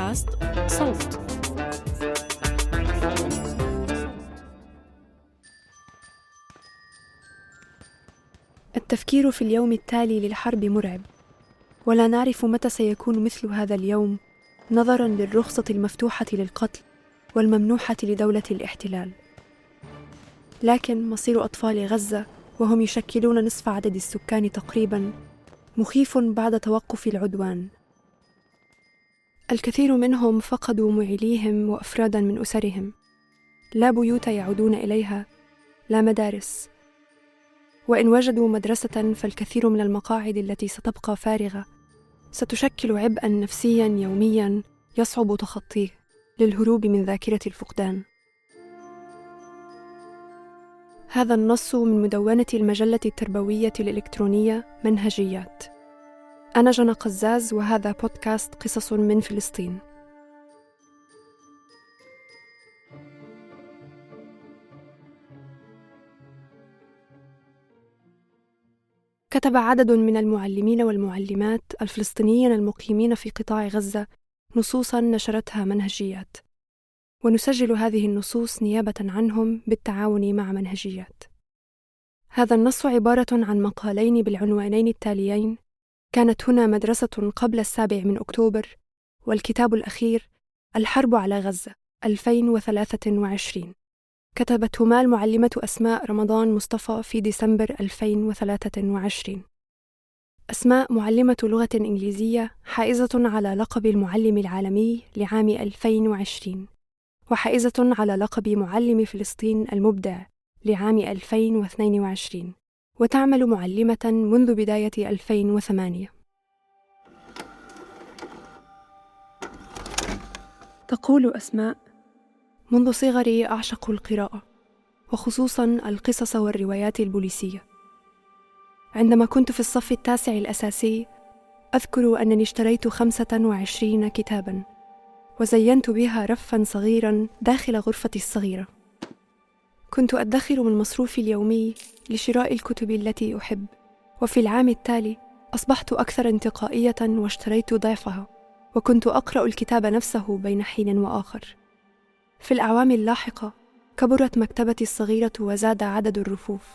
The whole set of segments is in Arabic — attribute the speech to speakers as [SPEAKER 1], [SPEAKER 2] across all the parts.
[SPEAKER 1] بودكاست صوت. التفكير في اليوم التالي للحرب مرعب ولا نعرف متى سيكون مثل هذا اليوم نظرا للرخصة المفتوحة للقتل والممنوحة لدولة الاحتلال. لكن مصير أطفال غزة وهم يشكلون نصف عدد السكان تقريبا مخيف بعد توقف العدوان. الكثير منهم فقدوا معيليهم وأفرادا من أسرهم. لا بيوت يعودون إليها لا مدارس. وإن وجدوا مدرسة فالكثير من المقاعد التي ستبقى فارغة. ستشكل عبئا نفسيا يوميا يصعب تخطيه للهروب من ذاكرة الفقدان. هذا النص من مدونة المجلة التربوية الإلكترونية منهجيات. أنا جنى قزاز وهذا بودكاست قصص من فلسطين. كتب عدد من المعلمين والمعلمات الفلسطينيين المقيمين في قطاع غزة نصوصا نشرتها منهجيات. ونسجل هذه النصوص نيابة عنهم بالتعاون مع منهجيات. هذا النص عبارة عن مقالين بالعنوانين التاليين: كانت هنا مدرسة قبل السابع من أكتوبر، والكتاب الأخير الحرب على غزة 2023 كتبتهما المعلمة أسماء رمضان مصطفى في ديسمبر 2023 أسماء معلمة لغة إنجليزية حائزة على لقب المعلم العالمي لعام 2020 وحائزة على لقب معلم فلسطين المبدع لعام 2022 وتعمل معلمة منذ بداية 2008 تقول أسماء منذ صغري أعشق القراءة وخصوصا القصص والروايات البوليسية. عندما كنت في الصف التاسع الأساسي أذكر أنني اشتريت خمسة وعشرين كتابا وزينت بها رفا صغيرا داخل غرفتي الصغيرة. كنت أدخر من مصروفي اليومي لشراء الكتب التي أحب. وفي العام التالي أصبحت أكثر انتقائية واشتريت ضعفها وكنت أقرأ الكتاب نفسه بين حين وآخر. في الأعوام اللاحقة كبرت مكتبتي الصغيرة وزاد عدد الرفوف.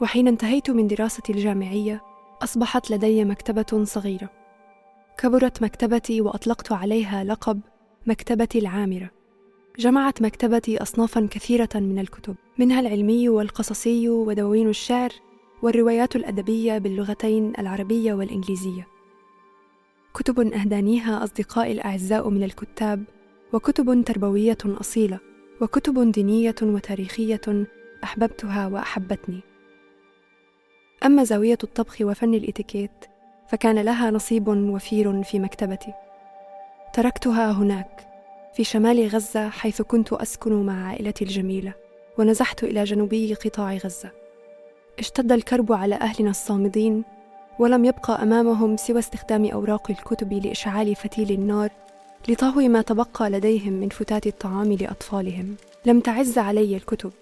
[SPEAKER 1] وحين انتهيت من دراستي الجامعية أصبحت لدي مكتبة صغيرة. كبرت مكتبتي وأطلقت عليها لقب مكتبتي العامرة. جمعت مكتبتي أصنافا كثيرة من الكتب منها العلمي والقصصي ودواوين الشعر والروايات الأدبية باللغتين العربية والإنجليزية. كتب أهدانيها أصدقائي الأعزاء من الكتاب وكتب تربوية أصيلة وكتب دينية وتاريخية أحببتها وأحبتني. أما زاوية الطبخ وفن الإتيكيت فكان لها نصيب وفير في مكتبتي. تركتها هناك. في شمال غزة حيث كنت أسكن مع عائلتي الجميلة ونزحت إلى جنوبي قطاع غزة. اشتد الكرب على أهلنا الصامدين ولم يبقى أمامهم سوى استخدام أوراق الكتب لإشعال فتيل النار لطهو ما تبقى لديهم من فتات الطعام لأطفالهم. لم تعز علي الكتب.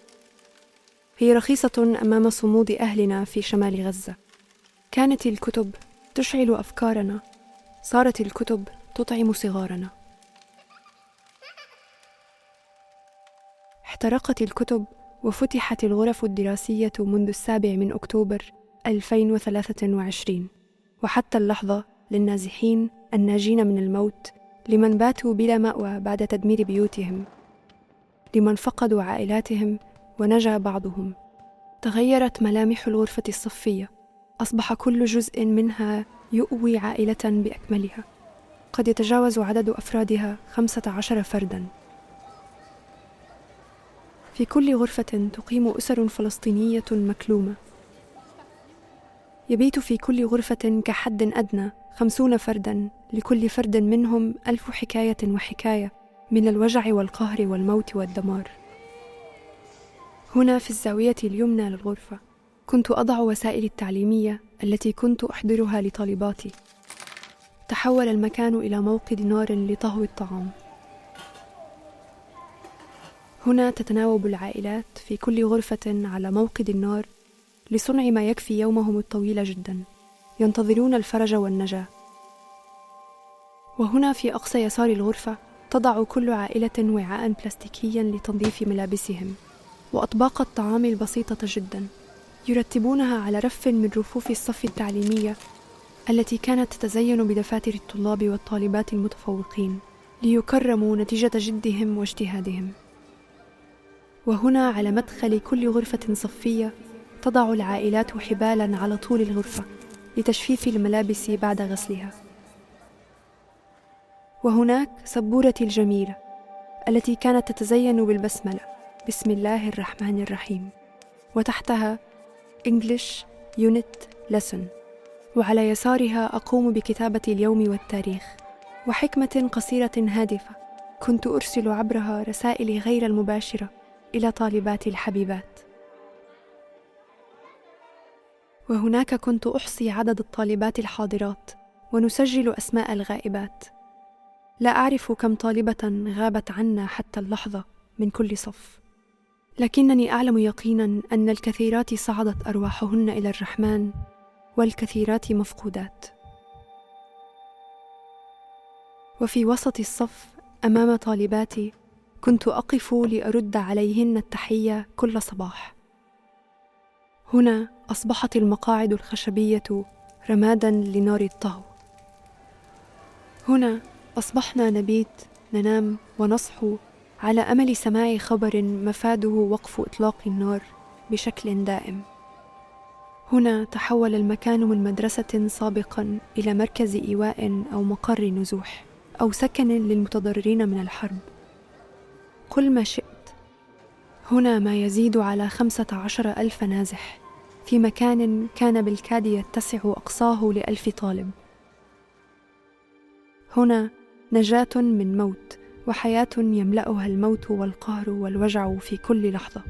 [SPEAKER 1] هي رخيصة أمام صمود أهلنا في شمال غزة. كانت الكتب تشعل أفكارنا صارت الكتب تطعم صغارنا. احترقت الكتب وفتحت الغرف الدراسية منذ السابع من أكتوبر 2023 وحتى اللحظة للنازحين الناجين من الموت لمن باتوا بلا مأوى بعد تدمير بيوتهم لمن فقدوا عائلاتهم ونجا بعضهم. تغيرت ملامح الغرفة الصفية أصبح كل جزء منها يؤوي عائلة بأكملها. قد يتجاوز عدد أفرادها خمسة عشر فرداً. في كل غرفة تقيم أسر فلسطينية مكلومة. يبيت في كل غرفة كحد أدنى خمسون فردا لكل فرد منهم ألف حكاية وحكاية من الوجع والقهر والموت والدمار. هنا في الزاوية اليمنى للغرفة كنت أضع وسائلي التعليمية التي كنت أحضرها لطالباتي. تحول المكان إلى موقد نار لطهو الطعام. هنا تتناوب العائلات في كل غرفة على موقد النار لصنع ما يكفي يومهم الطويل جدا ينتظرون الفرج والنجاة وهنا في أقصى يسار الغرفة تضع كل عائلة وعاء بلاستيكيا لتنظيف ملابسهم وأطباق الطعام البسيطة جدا يرتبونها على رف من رفوف الصف التعليمية التي كانت تتزين بدفاتر الطلاب والطالبات المتفوقين ليكرموا نتيجة جدهم واجتهادهم. وهنا على مدخل كل غرفة صفية تضع العائلات حبالا على طول الغرفة لتجفيف الملابس بعد غسلها. وهناك سبورتي الجميلة التي كانت تتزين بالبسملة. بسم الله الرحمن الرحيم. وتحتها English Unit Lesson. وعلى يسارها أقوم بكتابة اليوم والتاريخ. وحكمة قصيرة هادفة كنت أرسل عبرها رسائلي غير المباشرة. إلى طالباتي الحبيبات. وهناك كنت أحصي عدد الطالبات الحاضرات ونسجل أسماء الغائبات. لا أعرف كم طالبة غابت عنا حتى اللحظة من كل صف. لكنني أعلم يقينا أن الكثيرات صعدت أرواحهن إلى الرحمن والكثيرات مفقودات. وفي وسط الصف أمام طالباتي كنت أقف لأرد عليهن التحية كل صباح. هنا أصبحت المقاعد الخشبية رمادا لنار الطهو. هنا أصبحنا نبيت ننام ونصحو على أمل سماع خبر مفاده وقف إطلاق النار بشكل دائم. هنا تحول المكان من مدرسة سابقا إلى مركز إيواء أو مقر نزوح أو سكن للمتضررين من الحرب. قل ما شئت. هنا ما يزيد على خمسة عشر ألف نازح. في مكان كان بالكاد يتسع أقصاه لألف طالب. هنا نجاة من موت وحياة يملأها الموت والقهر والوجع في كل لحظة.